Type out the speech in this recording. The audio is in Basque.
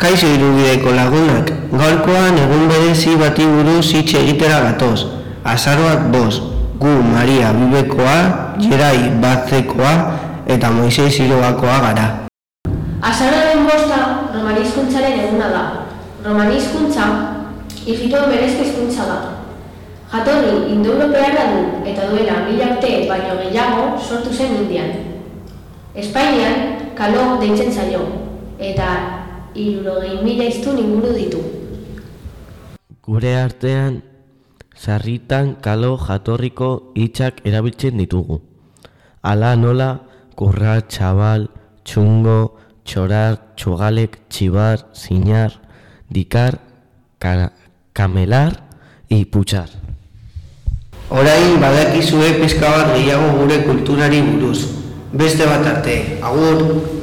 Kaixo irubideko lagunak, gaurkoan egun berezi bati buruz hitz egitera gatoz. Azaroak boz, gu Maria Bibekoa, Jerai Batzekoa eta Moisés Irogakoa gara. Azaroaren bosta romanizkuntzaren eguna da. Romanizkuntza, hijitoen berezko hizkuntza da. Jatorri indoeuropearra du eta duela mila urte baino gehiago sortu zen Indian. Espainian kalo deitzen zaio eta irurogei mila iztun inguru ditu. Gure artean, sarritan kalo jatorriko hitzak erabiltzen ditugu. Ala nola, kurra, txabal, txungo, txorar, txogalek, txibar, zinar, dikar, ka, kamelar, iputxar. Orain badakizue pizka bat gehiago gure kulturari buruz. Beste bat arte, agur!